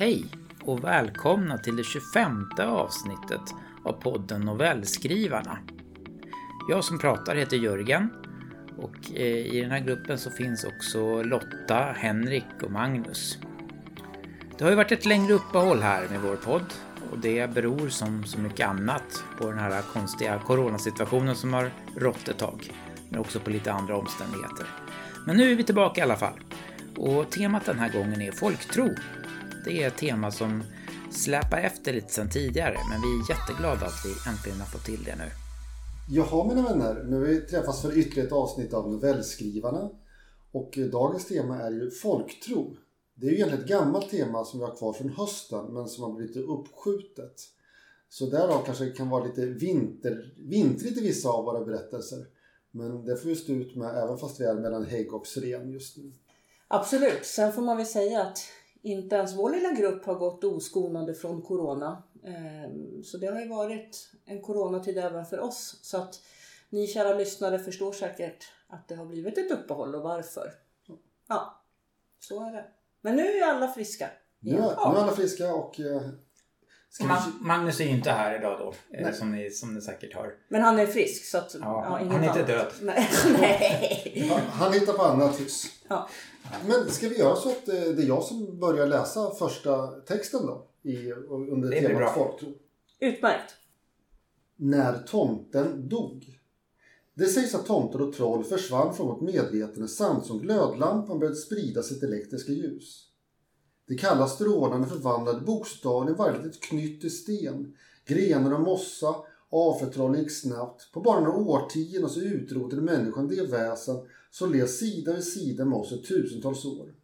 Hej och välkomna till det 25 avsnittet av podden Novellskrivarna. Jag som pratar heter Jörgen och eh, i den här gruppen så finns också Lotta, Henrik och Magnus. Det har ju varit ett längre uppehåll här med vår podd och det beror som så mycket annat på den här konstiga coronasituationen som har rått ett tag, men också på lite andra omständigheter. Men nu är vi tillbaka i alla fall. Och temat den här gången är folktro. Det är ett tema som släpar efter lite sedan tidigare, men vi är jätteglada att vi äntligen har fått till det nu. Jaha mina vänner, nu har vi träffats för ytterligare ett avsnitt av Novellskrivarna. Och dagens tema är ju folktro. Det är ju egentligen ett gammalt tema som vi har kvar från hösten men som har blivit uppskjutet. Så därav kanske det kan vara lite vinter, vintrigt i vissa av våra berättelser. Men det får vi stå ut med även fast vi är mellan hägg och sren just nu. Absolut. Sen får man väl säga att inte ens vår lilla grupp har gått oskonade från Corona. Ehm, så det har ju varit en coronatid även för oss. Så att ni kära lyssnare förstår säkert att det har blivit ett uppehåll och varför. Ja, så är det. Men nu är alla friska. Nu, nu är alla friska och eh, Ska Ma Magnus är ju inte här idag då, eh, som ni, som ni säkert hör. Men han är frisk så att... Ja, ja, han är inte död. Nej. Nej. Han, han hittar på annat hus. Ja. Men ska vi göra så att eh, det är jag som börjar läsa första texten då? I, under det temat folktro. Utmärkt. När tomten dog. Det sägs att tomtar och troll försvann från vårt medvetande samtidigt som glödlampan började sprida sitt elektriska ljus. De kalla strålarna förvandlade bokstavligen varje litet knytt i sten. Grenar och mossa, avförtrollning gick snabbt. På bara några årtionden så utrotade människan det väsen som levt sida vid sida med oss i tusentals år.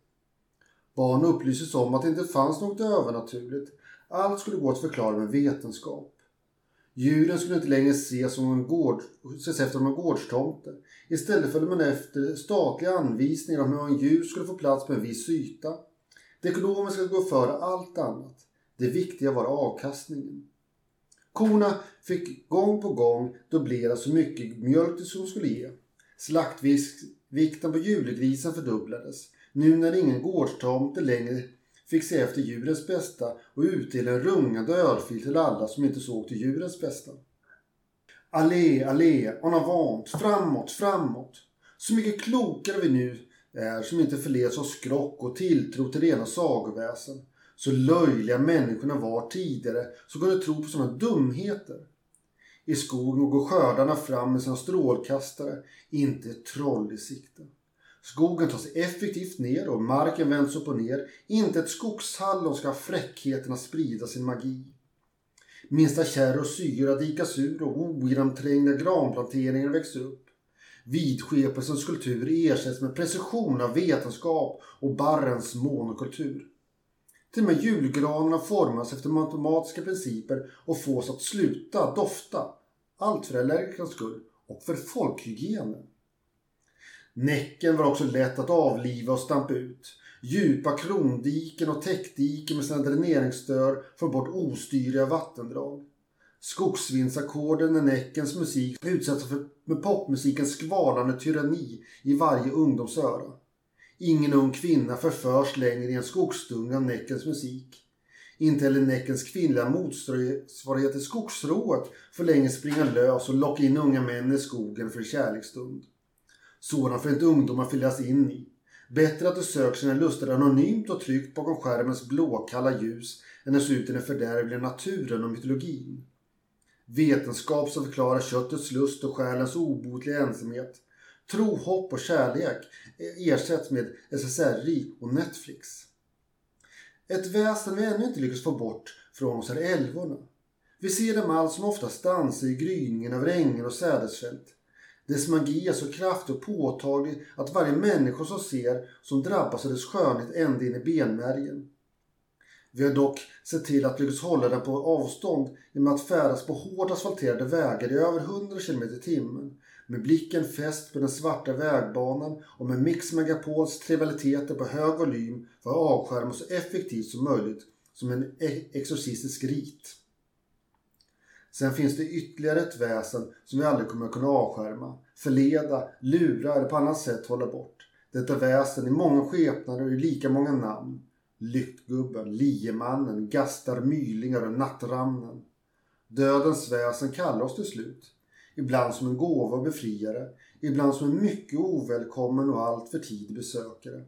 Barn upplystes om att det inte fanns något övernaturligt. Allt skulle gå att förklara med vetenskap. Djuren skulle inte längre ses, som en gård, ses efter som en gårdstomte. Istället följde man efter statliga anvisningar om hur en djur skulle få plats på en viss yta. Det ekonomiska skulle gå före allt annat. Det viktiga var avkastningen. Korna fick gång på gång dubblera så mycket mjölk som skulle ge. Slaktvikten på julegrisen fördubblades. Nu när ingen gårdstomte längre fick se efter djurens bästa och utdela en rungande örfil till alla som inte såg till djurens bästa. Allé, allé, en avant, framåt, framåt. Så mycket klokare vi nu är som inte förleds av skrock och tilltro till rena sagoväsen. Så löjliga människorna var tidigare som kunde tro på sådana dumheter. I skogen går skördarna fram med sina strålkastare, inte ett troll i sikte. Skogen tas effektivt ner och marken vänds upp och ner. Inte ett skogshallon ska ha fräckheten att sprida sin magi. Minsta kärr och syra dikas ur och ogenomträngda granplanteringar växer upp. Vidskepelsens skulptur ersätts med precision av vetenskap och barrens monokultur. Till och med julgranarna formas efter matematiska principer och fås att sluta dofta. Allt för allergikernas skull och för folkhygienen. Näcken var också lätt att avliva och stampa ut. Djupa krondiken och täckdiken med sina dräneringsstör får bort ostyriga vattendrag. Skogsvindsackorden är Näckens musik utsätts för med popmusikens skvalande tyranni i varje ungdoms öra. Ingen ung kvinna förförs längre i en skogsdunga av Näckens musik. Inte heller Näckens kvinnliga motsvarighet till skogsrået får längre springa lös och locka in unga män i skogen för en kärleksstund. Sådan får inte ungdomar fyllas in i. Bättre att de söker sina lustar anonymt och tryggt bakom skärmens blåkalla ljus än att se ut i den fördärvliga naturen och mytologin. Vetenskap som förklarar köttets lust och själens obotliga ensamhet. Tro, hopp och kärlek ersätts med SSRI och Netflix. Ett väsen vi ännu inte lyckats få bort från oss är älvorna. Vi ser dem allt som oftast dansa i gryningen över ängar och sädesfält. Dess magi är så kraftig och påtaglig att varje människa som ser som drabbas av dess skönhet ända in i benmärgen. Vi har dock sett till att lyckas hålla den på avstånd genom att färdas på hårt asfalterade vägar i över 100 km i timmen med blicken fäst på den svarta vägbanan och med Mix Megapols trivialiteter på hög volym för att avskärma så effektivt som möjligt som en e-, exorcistisk rit. Sen finns det ytterligare ett väsen som vi aldrig kommer att kunna avskärma, förleda, lura eller på annat sätt hålla bort. Detta väsen i många skepnader och i lika många namn. Lyktgubben, liemannen, gastar, mylingar och nattramnen. Dödens väsen kallar oss till slut. Ibland som en gåva och befriare, ibland som en mycket ovälkommen och allt för tidig besökare.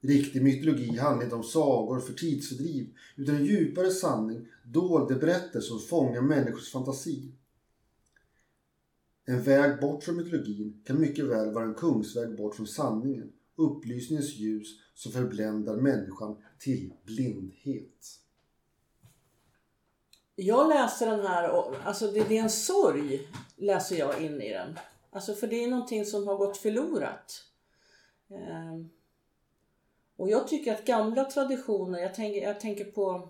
Riktig mytologi handlar inte om sagor för tidsfördriv utan en djupare sanning, dolda berättelser som fångar människors fantasi. En väg bort från mytologin kan mycket väl vara en kungsväg bort från sanningen, upplysningens ljus som förbländar människan till blindhet. Jag läser den här, och, alltså det, det är en sorg läser jag in i den. Alltså för det är någonting som har gått förlorat. Eh, Och jag tycker att gamla traditioner, jag tänker, jag tänker på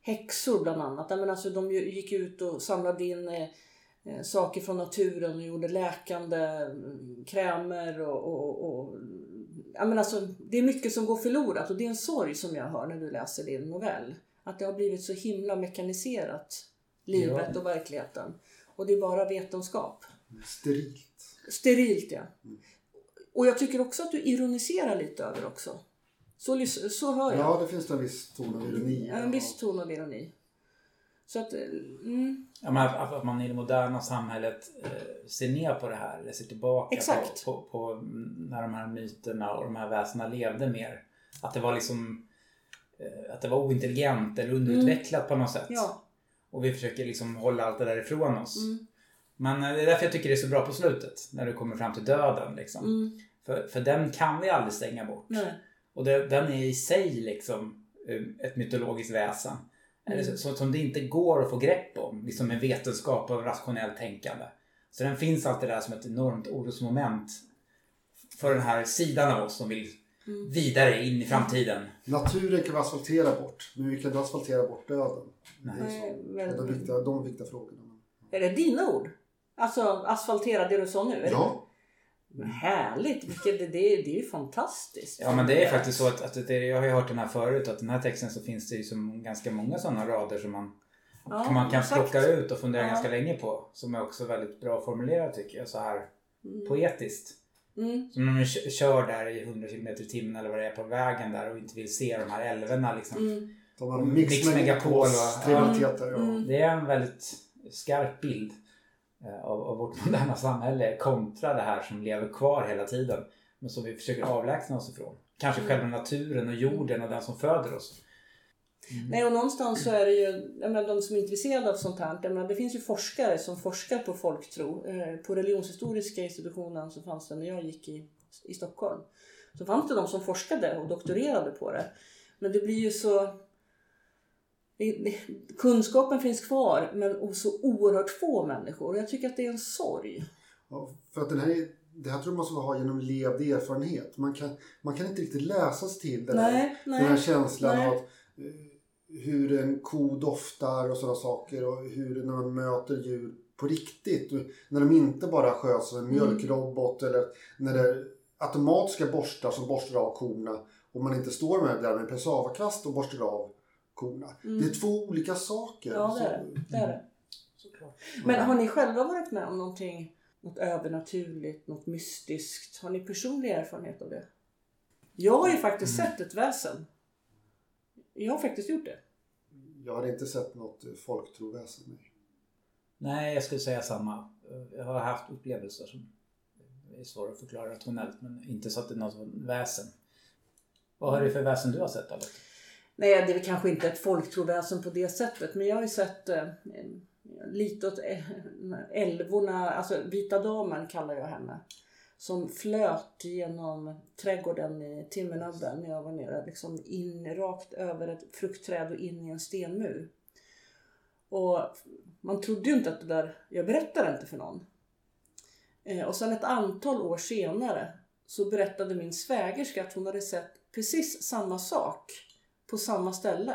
häxor bland annat. Men alltså de gick ut och samlade in eh, eh, saker från naturen och gjorde läkande mm, krämer och, och, och jag men alltså, det är mycket som går förlorat och det är en sorg som jag hör när du läser din novell. Att det har blivit så himla mekaniserat, livet ja. och verkligheten. Och det är bara vetenskap. Sterilt. Sterilt ja. Mm. Och jag tycker också att du ironiserar lite över också. Så, så hör jag. Ja, det finns en viss ton av ironi. Ja, en viss ton av ironi. Så att, mm. ja, men att man i det moderna samhället eh, ser ner på det här. Eller ser tillbaka Exakt. På, på, på, när de här myterna och de här väsena levde mer. Att det var liksom eh, att det var ointelligent eller underutvecklat mm. på något sätt. Ja. Och vi försöker liksom hålla allt det där ifrån oss. Mm. Men eh, det är därför jag tycker det är så bra på slutet. När du kommer fram till döden liksom. Mm. För, för den kan vi aldrig stänga bort. Nej. Och det, den är i sig liksom eh, ett mytologiskt väsen. Mm. Som det inte går att få grepp om liksom med vetenskap och rationellt tänkande. Så den finns alltid där som ett enormt orosmoment för den här sidan av oss som vill mm. vidare in i framtiden. Naturen kan vi asfaltera bort, men vi kan inte asfaltera bort döden. Nej. Det är så. De, viktiga, de viktiga frågorna. Är det dina ord? Alltså asfaltera det du sa nu? ja. Men härligt! Vilket, det, det, det är ju fantastiskt. Ja men det är faktiskt så att, att det, jag har ju hört den här förut att den här texten så finns det ju som ganska många sådana rader som man, ja, man kan exakt. plocka ut och fundera ja. ganska länge på. Som är också väldigt bra formulerat tycker jag så här mm. poetiskt. Mm. Som när man kör där i 100 km i timmen eller vad det är på vägen där och inte vill se de här älvorna liksom. Mm. De har mix megapol och ja, mm. Det är en väldigt skarp bild. Eh, av, av vårt moderna samhälle kontra det här som lever kvar hela tiden men som vi försöker avlägsna oss ifrån. Kanske mm. själva naturen och jorden och den som föder oss. Mm. Nej och någonstans så är det ju, jag menar, de som är intresserade av sånt här, jag menar, det finns ju forskare som forskar på folktro. Eh, på religionshistoriska institutionen så fanns det när jag gick i, i Stockholm. Så fanns det de som forskade och doktorerade på det. Men det blir ju så kunskapen finns kvar men så oerhört få människor. Jag tycker att det är en sorg. Ja, för att den här, det här tror jag man ska ha genom levd erfarenhet. Man kan, man kan inte riktigt läsa sig till den, nej, här, nej, den här känslan nej. av eh, hur en ko doftar och sådana saker och hur när man möter djur på riktigt. När de inte bara sköts av en mm. mjölkrobot eller när det är automatiska borstar som borstar av korna och man inte står med där med en pesavakvast och borstar av korna. Mm. Det är två olika saker. Ja, det är det. det, är det. Såklart. Men har ni själva varit med om någonting, något övernaturligt, något mystiskt? Har ni personlig erfarenhet av det? Jag har ju faktiskt mm. sett ett väsen. Jag har faktiskt gjort det. Jag har inte sett något folktroväsen. Nej. nej, jag skulle säga samma. Jag har haft upplevelser som är svåra att förklara rationellt men inte så att det är något väsen. Vad är det för väsen du har sett Albert? Nej, det är kanske inte ett folktroväsen på det sättet. Men jag har ju sett eh, lite åt eh, älvorna, alltså Vita Damen kallar jag henne. Som flöt genom trädgården i Timmernabben när jag var nere. Liksom in, rakt över ett fruktträd och in i en stenmur. Och man trodde ju inte att det där, jag berättade inte för någon. Eh, och sen ett antal år senare så berättade min svägerska att hon hade sett precis samma sak på samma ställe.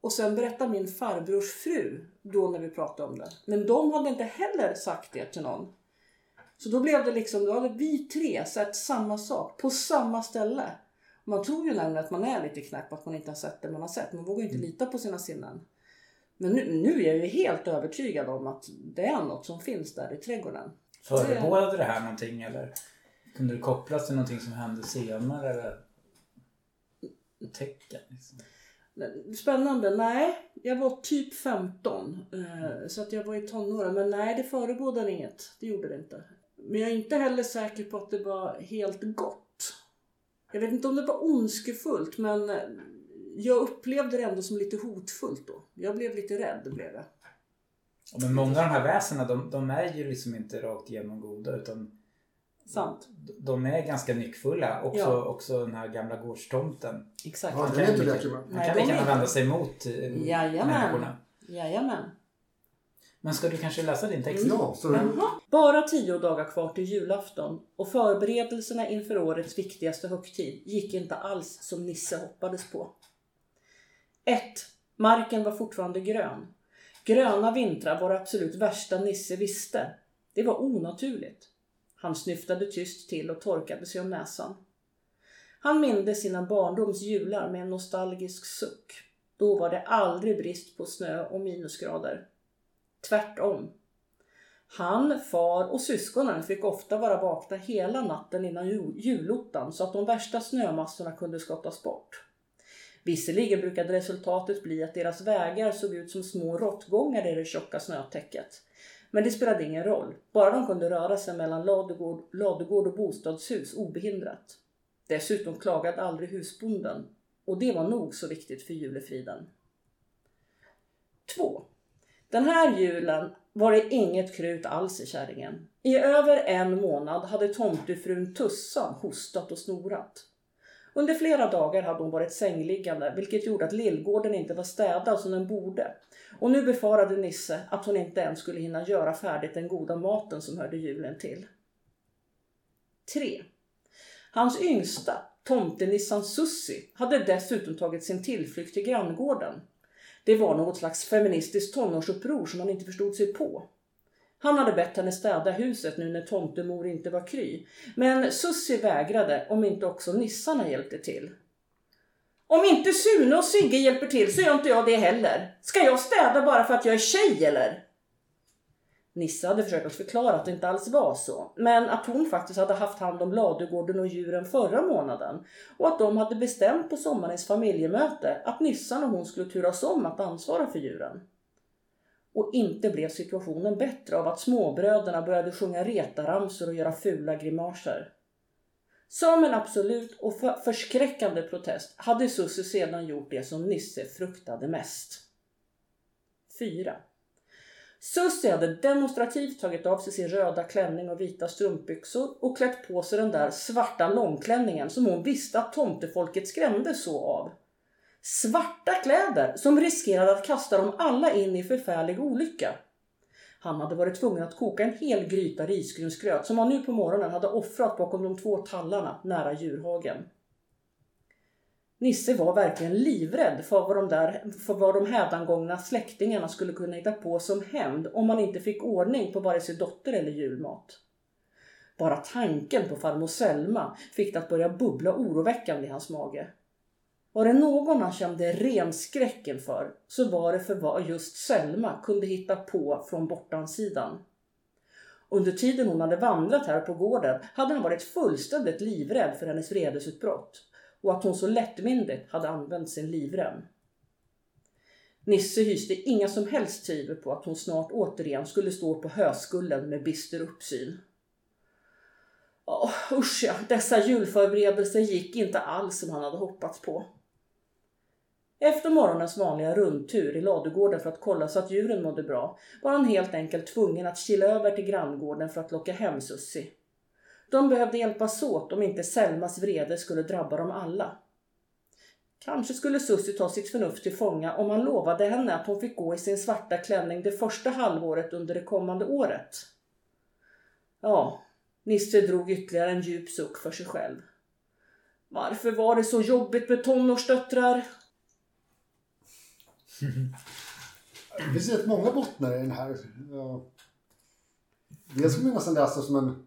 Och sen berättade min farbrors fru då när vi pratade om det. Men de hade inte heller sagt det till någon. Så då blev det liksom, då hade vi tre sett samma sak på samma ställe. Man tror ju nämligen att man är lite knäpp, att man inte har sett det man har sett. Man vågar ju inte mm. lita på sina sinnen. Men nu, nu är jag ju helt övertygad om att det är något som finns där i trädgården. Förebådade det här någonting eller kunde det kopplas till någonting som hände senare? Eller? tecken? Liksom? Spännande. Nej, jag var typ 15. eh, Så att jag var i tonåren. Men nej, det förebådade inget. Det gjorde det inte. Men jag är inte heller säker på att det var helt gott. Jag vet inte om det var ondskefullt men eh, jag upplevde det ändå som lite hotfullt då. Jag blev lite rädd, blev jag. Men många av de här väsena de, de är ju liksom inte rakt igenom goda utan Sant. de är ganska nyckfulla. Också, Ja. också den här gamla gårdstomten. Exakt. Ja, den är kan inte leka med. Han kan lika är gärna inte. vända sig mot eh, Jajamän. människorna. Jajamän. Men ska du kanske läsa din text? Ja, så Jaha. Bara tio dagar kvar till julafton och förberedelserna inför årets viktigaste högtid gick inte alls som Nisse hoppades på. 1. Marken var fortfarande grön. Gröna vintrar var det absolut värsta Nisse visste. Det var onaturligt. Han snyftade tyst till och torkade sig om näsan. Han mindes sina barndoms jular med en nostalgisk suck. Då var det aldrig brist på snö och minusgrader. Tvärtom. Han, far och syskonen fick ofta vara vakna hela natten innan jul- julottan så att de värsta snömassorna kunde skottas bort. Visserligen brukade resultatet bli att deras vägar såg ut som små råttgångar i det tjocka snötäcket. Men det spelade ingen roll, bara de kunde röra sig mellan ladugård, ladugård och bostadshus obehindrat. Dessutom klagade aldrig husbonden och det var nog så viktigt för julefriden. 2. Den här julen var det inget krut alls i kärringen. I över en månad hade tomtefrun Tussan hostat och snorat. Under flera dagar hade hon varit sängliggande vilket gjorde att lillgården inte var städad som den borde. Och nu befarade Nisse att hon inte ens skulle hinna göra färdigt den goda maten som hörde julen till. 3. Hans yngsta, tomtenissan Sussi, hade dessutom tagit sin tillflykt till granngården. Det var något slags feministiskt tonårsuppror som han inte förstod sig på. Han hade bett henne städa huset nu när tomtemor inte var kry. Men Sussi vägrade om inte också nissarna hjälpte till. Om inte Sune och Sigge hjälper till så gör inte jag det heller. Ska jag städa bara för att jag är tjej eller? Nisse hade försökt att förklara att det inte alls var så, men att hon faktiskt hade haft hand om ladugården och djuren förra månaden och att de hade bestämt på sommarens familjemöte att Nissan och hon skulle turas om att ansvara för djuren. Och inte blev situationen bättre av att småbröderna började sjunga retaramsor och göra fula grimaser. Som en absolut och för- förskräckande protest hade Susse sedan gjort det som Nisse fruktade mest. 4. Sussie hade demonstrativt tagit av sig sin röda klänning och vita strumpbyxor och klätt på sig den där svarta långklänningen som hon visste att tomtefolket skrämdes så av. Svarta kläder som riskerade att kasta dem alla in i förfärlig olycka. Han hade varit tvungen att koka en hel gryta risgrynsgröt som han nu på morgonen hade offrat bakom de två tallarna nära djurhagen. Nisse var verkligen livrädd för vad de, där, för vad de hädangångna släktingarna skulle kunna hitta på som hämnd om man inte fick ordning på vare sig dotter eller julmat. Bara tanken på farmor Selma fick det att börja bubbla oroväckande i hans mage. Var det någon han kände ren skräcken för så var det för vad just Selma kunde hitta på från bortansidan. Under tiden hon hade vandrat här på gården hade han varit fullständigt livrädd för hennes vredesutbrott och att hon så lättvindigt hade använt sin livrem. Nisse hyste inga som helst tvivel på att hon snart återigen skulle stå på höskullen med bister uppsyn. Oh, usch ja, dessa julförberedelser gick inte alls som han hade hoppats på. Efter morgonens vanliga rundtur i ladugården för att kolla så att djuren mådde bra var han helt enkelt tvungen att kila över till granngården för att locka hem Sussi. De behövde hjälpas åt om inte Selmas vrede skulle drabba dem alla. Kanske skulle Sussi ta sitt förnuft till fånga om han lovade henne att hon fick gå i sin svarta klänning det första halvåret under det kommande året. Ja, Nisse drog ytterligare en djup suck för sig själv. Varför var det så jobbigt med tonårsdöttrar? Det finns rätt många bottnar i den här. Dels kan man nästan läsa som en,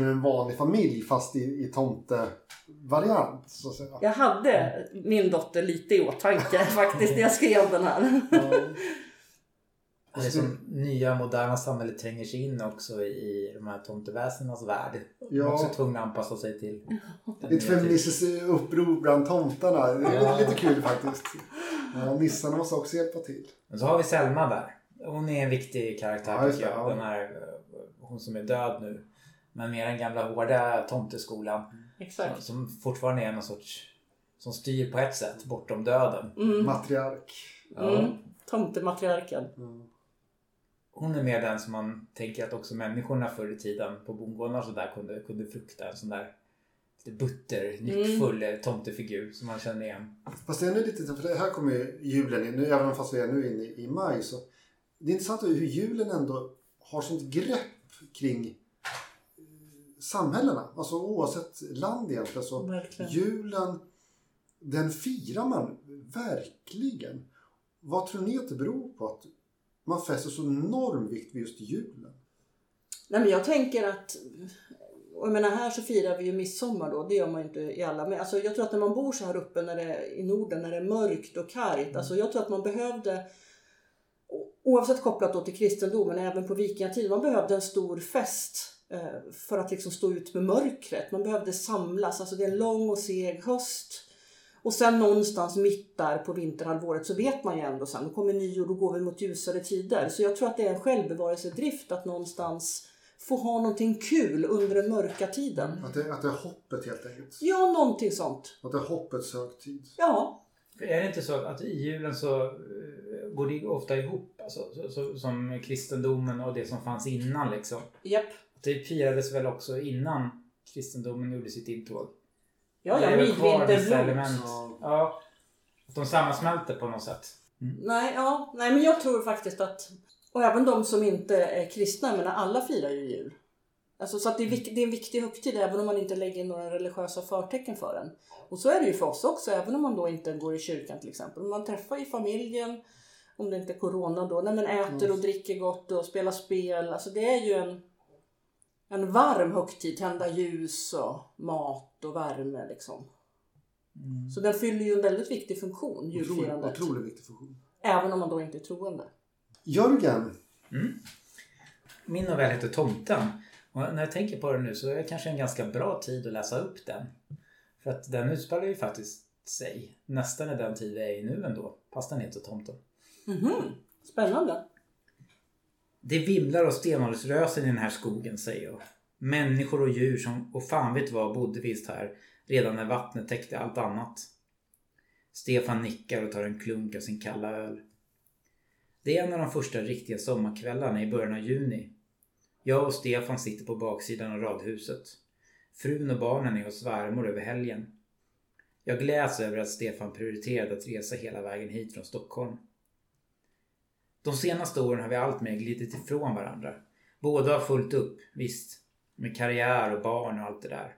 av en vanlig familj fast i, i tomte-variant. Så att säga. Jag hade min dotter lite i åtanke faktiskt när jag skrev den här. Det är som nya moderna samhället tränger sig in också i de här tomteväsenenas värld. De är Ja. också tvungna att anpassa sig till Ett feministiskt uppror bland tomtarna. Det är Ja. lite kul faktiskt. Ja, nissarna måste också hjälpa till. Men så har vi Selma där. Hon är en viktig karaktär Ja, tycker jag. ja. Den här, eh, hon som är död nu. Men mer den gamla hårda tomteskolan. Som, Exakt. som fortfarande är någon sorts... Som styr på ett sätt bortom döden. Mm. Matriark. Mm. Tomtematriarken. Mm. Hon är mer den som man tänker att också människorna förr i tiden på bondgårdarna och sådär kunde, kunde frukta. En sån där lite butter, nyckfull Mm. tomtefigur som man känner igen. Fast det är ändå lite, för det här kommer ju julen in, nu, även fast vi är nu inne i maj så. Det är intressant hur julen ändå har sånt grepp kring samhällena. Alltså oavsett land egentligen så. Verkligen. Julen, den firar man verkligen. Vad tror ni att det beror på att man fäster så enorm vikt vid just julen? Nej men jag tänker att och jag menar här så firar vi ju midsommar då, det gör man ju inte i alla. Men alltså jag tror att när man bor så här uppe när det i Norden, när det är mörkt och kargt. Alltså jag tror att man behövde, oavsett kopplat då till kristendomen, även på vikingatiden, man behövde en stor fest för att liksom stå ut med mörkret. Man behövde samlas, alltså det är en lång och seg höst. Och sen någonstans mitt där på vinterhalvåret så vet man ju ändå sen, då kommer nyår, då går vi mot ljusare tider. Så jag tror att det är en självbevarelsedrift att någonstans få ha någonting kul under den mörka tiden. Att det, att det är hoppet helt enkelt. Ja, någonting sånt. Att det är hoppets högtid. Ja, För är det inte så att i julen så eh, går det ofta ihop? Alltså, så, så, som kristendomen och det som fanns innan liksom. japp. Det firades väl också innan kristendomen gjorde sitt intåg? Ja, ja, midvinterblot. element. Ja. Att de sammansmälter på något sätt. Nej, ja, nej, men jag tror faktiskt att, och även de som inte är kristna, men alla firar ju jul. Alltså, så att det, är det är en viktig högtid även om man inte lägger in några religiösa förtecken för den. Och så är det ju för oss också, även om man då inte går i kyrkan till exempel. Man träffar i familjen, om det inte är corona då, nej, men äter och dricker gott och spelar spel. Alltså det är ju en, en varm högtid, tända ljus och mat och värme liksom. Så den fyller ju en väldigt viktig funktion, Otroligt, julfirandet. otroligt viktig funktion. Även om man då inte är troende. Jörgen, Min novell heter Tomten. Och när jag tänker på den nu så är det kanske en ganska bra tid att läsa upp den. För att den utspelar ju faktiskt sig nästan i den tid vi är i nu ändå. Fast den heter Tomten. Mhm, Spännande. Det vimlar av stenåldersrösen i den här skogen säger jag. Människor och djur som, och fan vet vad, bodde visst här redan när vattnet täckte allt annat. Stefan nickar och tar en klunk av sin kalla öl. Det är en av de första riktiga sommarkvällarna i början av juni. Jag och Stefan sitter på baksidan av radhuset. Frun och barnen är hos svärmor över helgen. Jag gläds över att Stefan prioriterade att resa hela vägen hit från Stockholm. De senaste åren har vi alltmer glidit ifrån varandra. Båda har fullt upp, visst. Med karriär och barn och allt det där.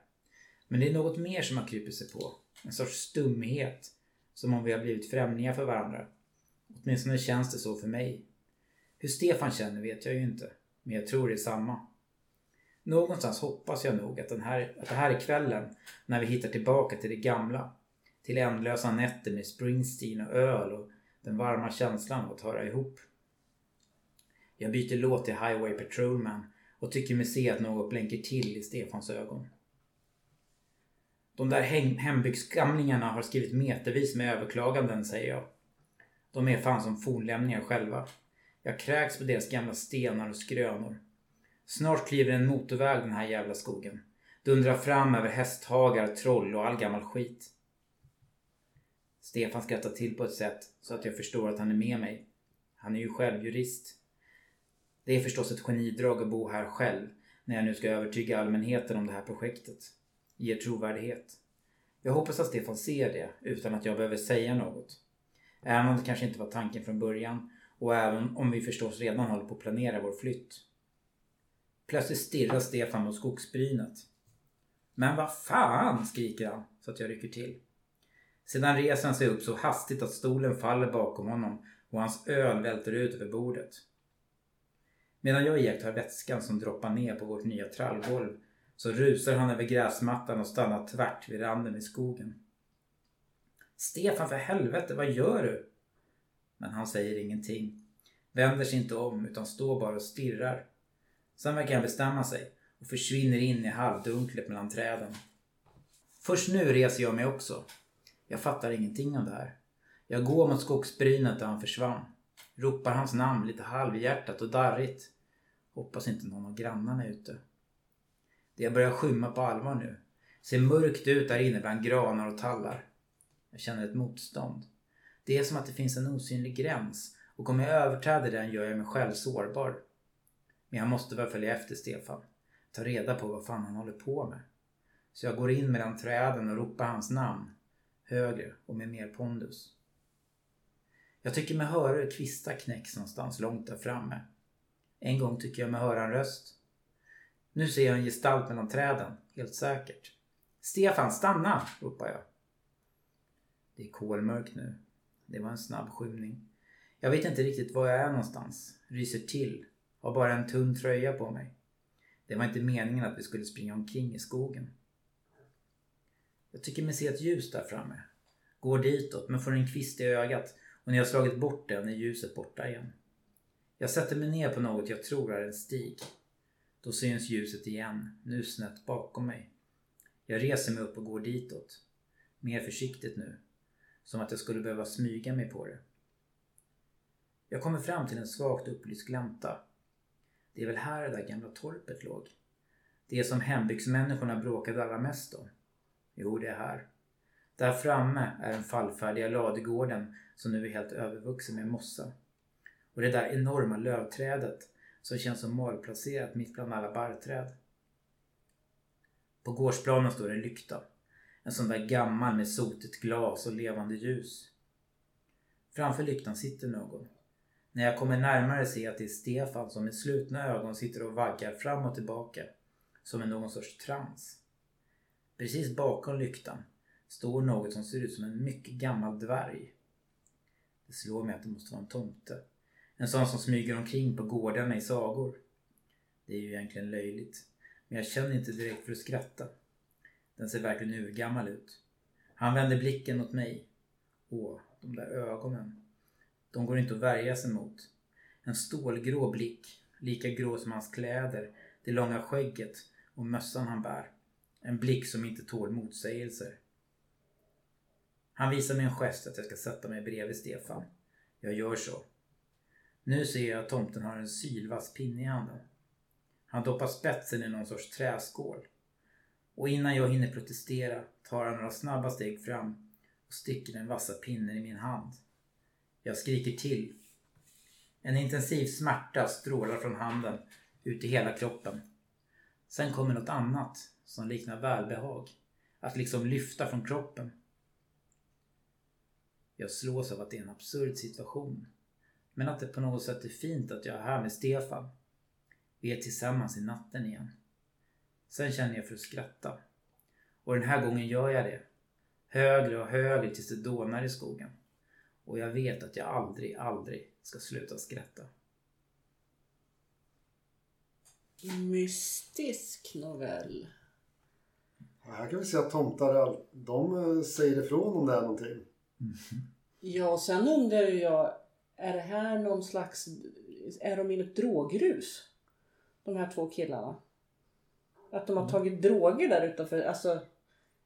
Men det är något mer som har krypit sig på. En sorts stumhet. Som om vi har blivit främlingar för varandra. Åtminstone känns det så för mig. Hur Stefan känner vet jag ju inte. Men jag tror det är samma. Någonstans hoppas jag nog att, den här, att det här är kvällen när vi hittar tillbaka till det gamla. Till ändlösa nätter med Springsteen och öl och den varma känslan av att höra ihop. Jag byter låt till Highway Patrolman och tycker mig se att något blänker till i Stefans ögon. De där hembygdsgamlingarna har skrivit metervis med överklaganden, säger jag. De är fan som fornlämningar själva. Jag kräks på deras gamla stenar och skrönor. Snart kliver en motorväg den här jävla skogen. Dundrar fram över hästhagar, troll och all gammal skit. Stefan skrattar till på ett sätt så att jag förstår att han är med mig. Han är ju själv jurist. Det är förstås ett genidrag att bo här själv när jag nu ska övertyga allmänheten om det här projektet. Ger trovärdighet. Jag hoppas att Stefan ser det utan att jag behöver säga något. Även om det kanske inte var tanken från början och även om vi förstås redan håller på att planera vår flytt. Plötsligt stirrar Stefan mot skogsbrynet. Men vad fan! skriker han så att jag rycker till. Sedan reser han sig upp så hastigt att stolen faller bakom honom och hans öl välter ut över bordet. Medan jag iakttar vätskan som droppar ner på vårt nya trallgolv så rusar han över gräsmattan och stannar tvärt vid randen i skogen. Stefan för helvete, vad gör du? Men han säger ingenting. Vänder sig inte om utan står bara och stirrar. Sen verkar han bestämma sig och försvinner in i halvdunklet mellan träden. Först nu reser jag mig också. Jag fattar ingenting av det här. Jag går mot skogsbrynet där han försvann. Ropar hans namn lite halvhjärtat och darrigt. Hoppas inte någon av grannarna är ute. Det börjar skymma på allvar nu. Ser mörkt ut där inne bland granar och tallar. Jag känner ett motstånd. Det är som att det finns en osynlig gräns och om jag överträder den gör jag mig själv sårbar. Men jag måste väl följa efter Stefan. Ta reda på vad fan han håller på med. Så jag går in mellan träden och ropar hans namn. Högre och med mer pondus. Jag tycker mig höra hur kvistar knäcks någonstans långt där framme. En gång tycker jag mig höra en röst. Nu ser jag en gestalt mellan träden, helt säkert. Stefan, stanna! ropar jag. Det är kolmörkt nu. Det var en snabb skymning. Jag vet inte riktigt var jag är någonstans. Ryser till. Har bara en tunn tröja på mig. Det var inte meningen att vi skulle springa omkring i skogen. Jag tycker mig se ett ljus där framme. Går ditåt men får en kvist i ögat och när jag slagit bort den är ljuset borta igen. Jag sätter mig ner på något jag tror är en stig. Då syns ljuset igen, nu snett bakom mig. Jag reser mig upp och går ditåt. Mer försiktigt nu. Som att jag skulle behöva smyga mig på det. Jag kommer fram till en svagt upplyst glänta. Det är väl här det där gamla torpet låg. Det som hembygdsmänniskorna bråkade allra mest om. Jo, det är här. Där framme är den fallfärdiga ladugården som nu är helt övervuxen med mossa. Och det där enorma lövträdet som känns som malplacerat mitt bland alla barrträd. På gårdsplanen står en lykta. En sån där gammal med sotigt glas och levande ljus. Framför lyktan sitter någon. När jag kommer närmare ser jag att det är Stefan som med slutna ögon sitter och vaggar fram och tillbaka. Som i någon sorts trans. Precis bakom lyktan står något som ser ut som en mycket gammal dvärg. Det slår mig att det måste vara en tomte. En sån som smyger omkring på gårdarna i sagor. Det är ju egentligen löjligt. Men jag känner inte direkt för att skratta. Den ser verkligen urgammal ut. Han vänder blicken mot mig. Åh, de där ögonen. De går inte att värja sig mot. En stålgrå blick, lika grå som hans kläder, det långa skägget och mössan han bär. En blick som inte tål motsägelser. Han visar mig en gest att jag ska sätta mig bredvid Stefan. Jag gör så. Nu ser jag att tomten har en sylvass pinne i handen. Han doppar spetsen i någon sorts träskål. Och innan jag hinner protestera tar han några snabba steg fram och sticker den vassa pinnen i min hand. Jag skriker till. En intensiv smärta strålar från handen ut i hela kroppen. Sen kommer något annat som liknar välbehag. Att liksom lyfta från kroppen. Jag slås av att det är en absurd situation. Men att det på något sätt är fint att jag är här med Stefan. Vi är tillsammans i natten igen. Sen känner jag för att skratta. Och den här gången gör jag det. Högre och högre tills det dånar i skogen. Och jag vet att jag aldrig, aldrig ska sluta skratta. Mystisk novell. Här kan vi se att tomtar de eh, säger ifrån om det är någonting. Mm. Ja, och sen undrar jag, är det här någon slags, är de i ett drogrus? De här två killarna. Att de har tagit droger där utanför, alltså.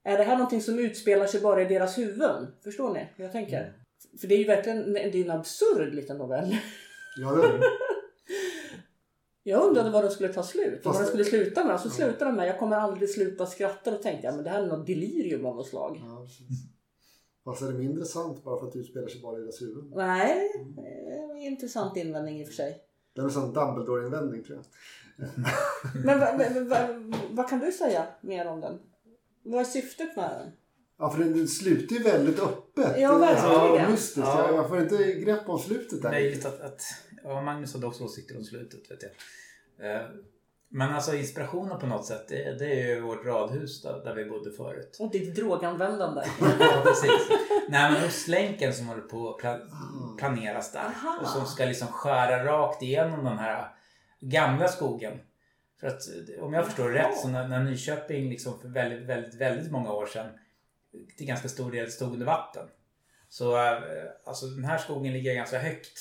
Är det här någonting som utspelar sig bara i deras huvuden? Förstår ni vad jag tänker? För det är ju verkligen det är en absurd liten novell. Ja, det är det. Jag undrade vad de skulle ta slut och vad Fast- de skulle sluta med. Så Ja. slutade de med jag kommer aldrig sluta skratta. Då tänkte jag men det här är något delirium av något slag. Ja, Fast är det mindre sant bara för att det utspelar sig bara i deras huvuden? Nej, det är en intressant invändning i och för sig. Det är en sån Dumbledore-invändning tror jag. Men vad vad- vad- vad kan du säga mer om den? Vad är syftet med den? Ja, för den, den slutar ju väldigt öppet. Ja, verkligen. Ja, mystiskt. Ja. Jag, jag får inte grepp om slutet där. Möjligt att, att ja, Magnus hade också åsikter om slutet vet jag. Men alltså inspirationen på något sätt det, det är ju vårt radhus där, där vi bodde förut. Och ditt droganvändande. Ja, precis. Nej men Ostlänken som håller på att pla- planeras där. Aha. Och som ska liksom skära rakt igenom den här gamla skogen. För att om jag förstår Jaha. rätt så när, när Nyköping liksom för väldigt, väldigt, väldigt många år sedan till ganska stor del stod under vatten. Så eh, alltså den här skogen ligger ganska högt.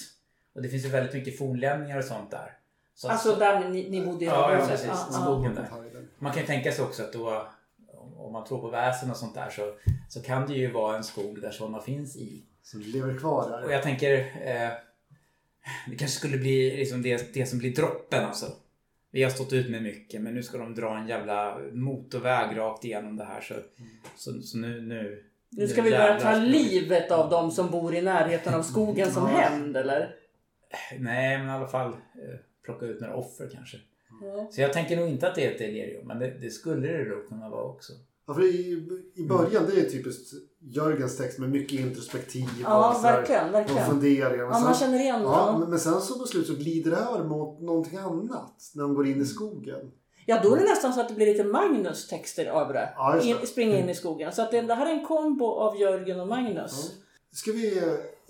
Och det finns ju väldigt mycket fornlämningar och sånt där. Så Alltså där ni, ni bodde i Ja, ja, precis. Ja. Skogen där. Man kan ju tänka sig också att då, om man tror på väsen och sånt där, så, så kan det ju vara en skog där sådana finns i. Som lever kvar där. Och jag tänker, eh, det kanske skulle bli liksom det, det som blir droppen alltså. Vi har stått ut med mycket men nu ska de dra en jävla motorväg rakt igenom det här så, så, så nu, nu... Nu ska vi börja ta livet av de som bor i närheten av skogen som hämnd eller? Nej men i alla fall eh, plocka ut några offer kanske. Ja. Så jag tänker nog inte att det är ett delirium men det, det skulle det då kunna vara också. Ja, för i, I början det är typiskt Jörgens text med mycket introspektiv Ja, och, verkligen, och verkligen. funderingar. Men Ja, man sen, känner igen ja, ja, men, men sen så på slut så glider det över mot någonting annat när de går in i skogen. ja, då är det nästan så att det blir lite Magnus texter över det. Ja, det. In, springa in i skogen. Så att det, det här är en kombo av Jörgen och Magnus. Ska vi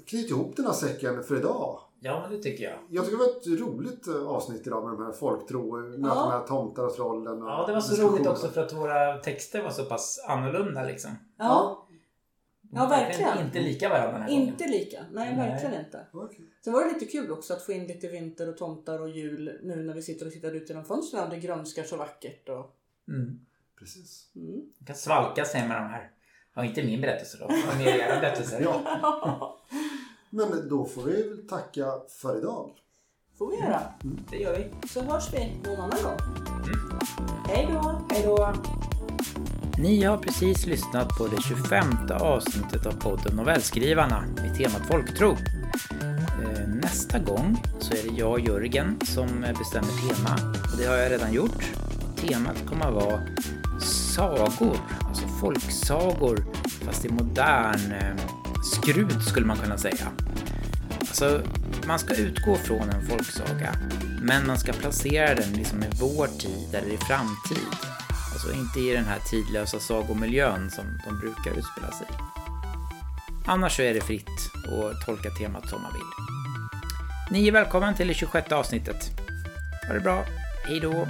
knyta ihop den här säcken för idag? Ja men det tycker jag. Jag tycker det var ett roligt eh, avsnitt idag med de här folktro, med Ja. de här tomtar och trollen. Och Ja det var så roligt också för att våra texter var så pass annorlunda liksom. Ja, Ja, verkligen. Inte lika varandra den här gången. inte lika. Nej, Nej. verkligen inte. Okej. Sen var det lite kul också att få in lite vinter och tomtar och jul nu när vi sitter och tittar ut genom fönstren och det grönskar så vackert. Och... Mm. Precis. Mm. Man kan svalka sig med de här. Ja, inte min berättelse då. Men mer era berättelser. Ja. Men då får vi väl tacka för idag. får vi göra. Det gör vi. Så hörs vi någon annan gång. Hej då! Hej då! Ni har precis lyssnat på det 25 avsnittet av podden Novellskrivarna med temat folktro. Eh, Nästa gång så är det jag och Jörgen som bestämmer tema och det har jag redan gjort. Temat kommer att vara sagor, alltså folksagor fast i modern eh, skrud skulle man kunna säga. Alltså, man ska utgå från en folksaga, men man ska placera den liksom i vår tid eller i framtid. Alltså inte i den här tidlösa sagomiljön som de brukar utspela sig i. Annars så är det fritt att tolka temat som man vill. Ni är välkommen till det 26 avsnittet. Ha det bra, hejdå!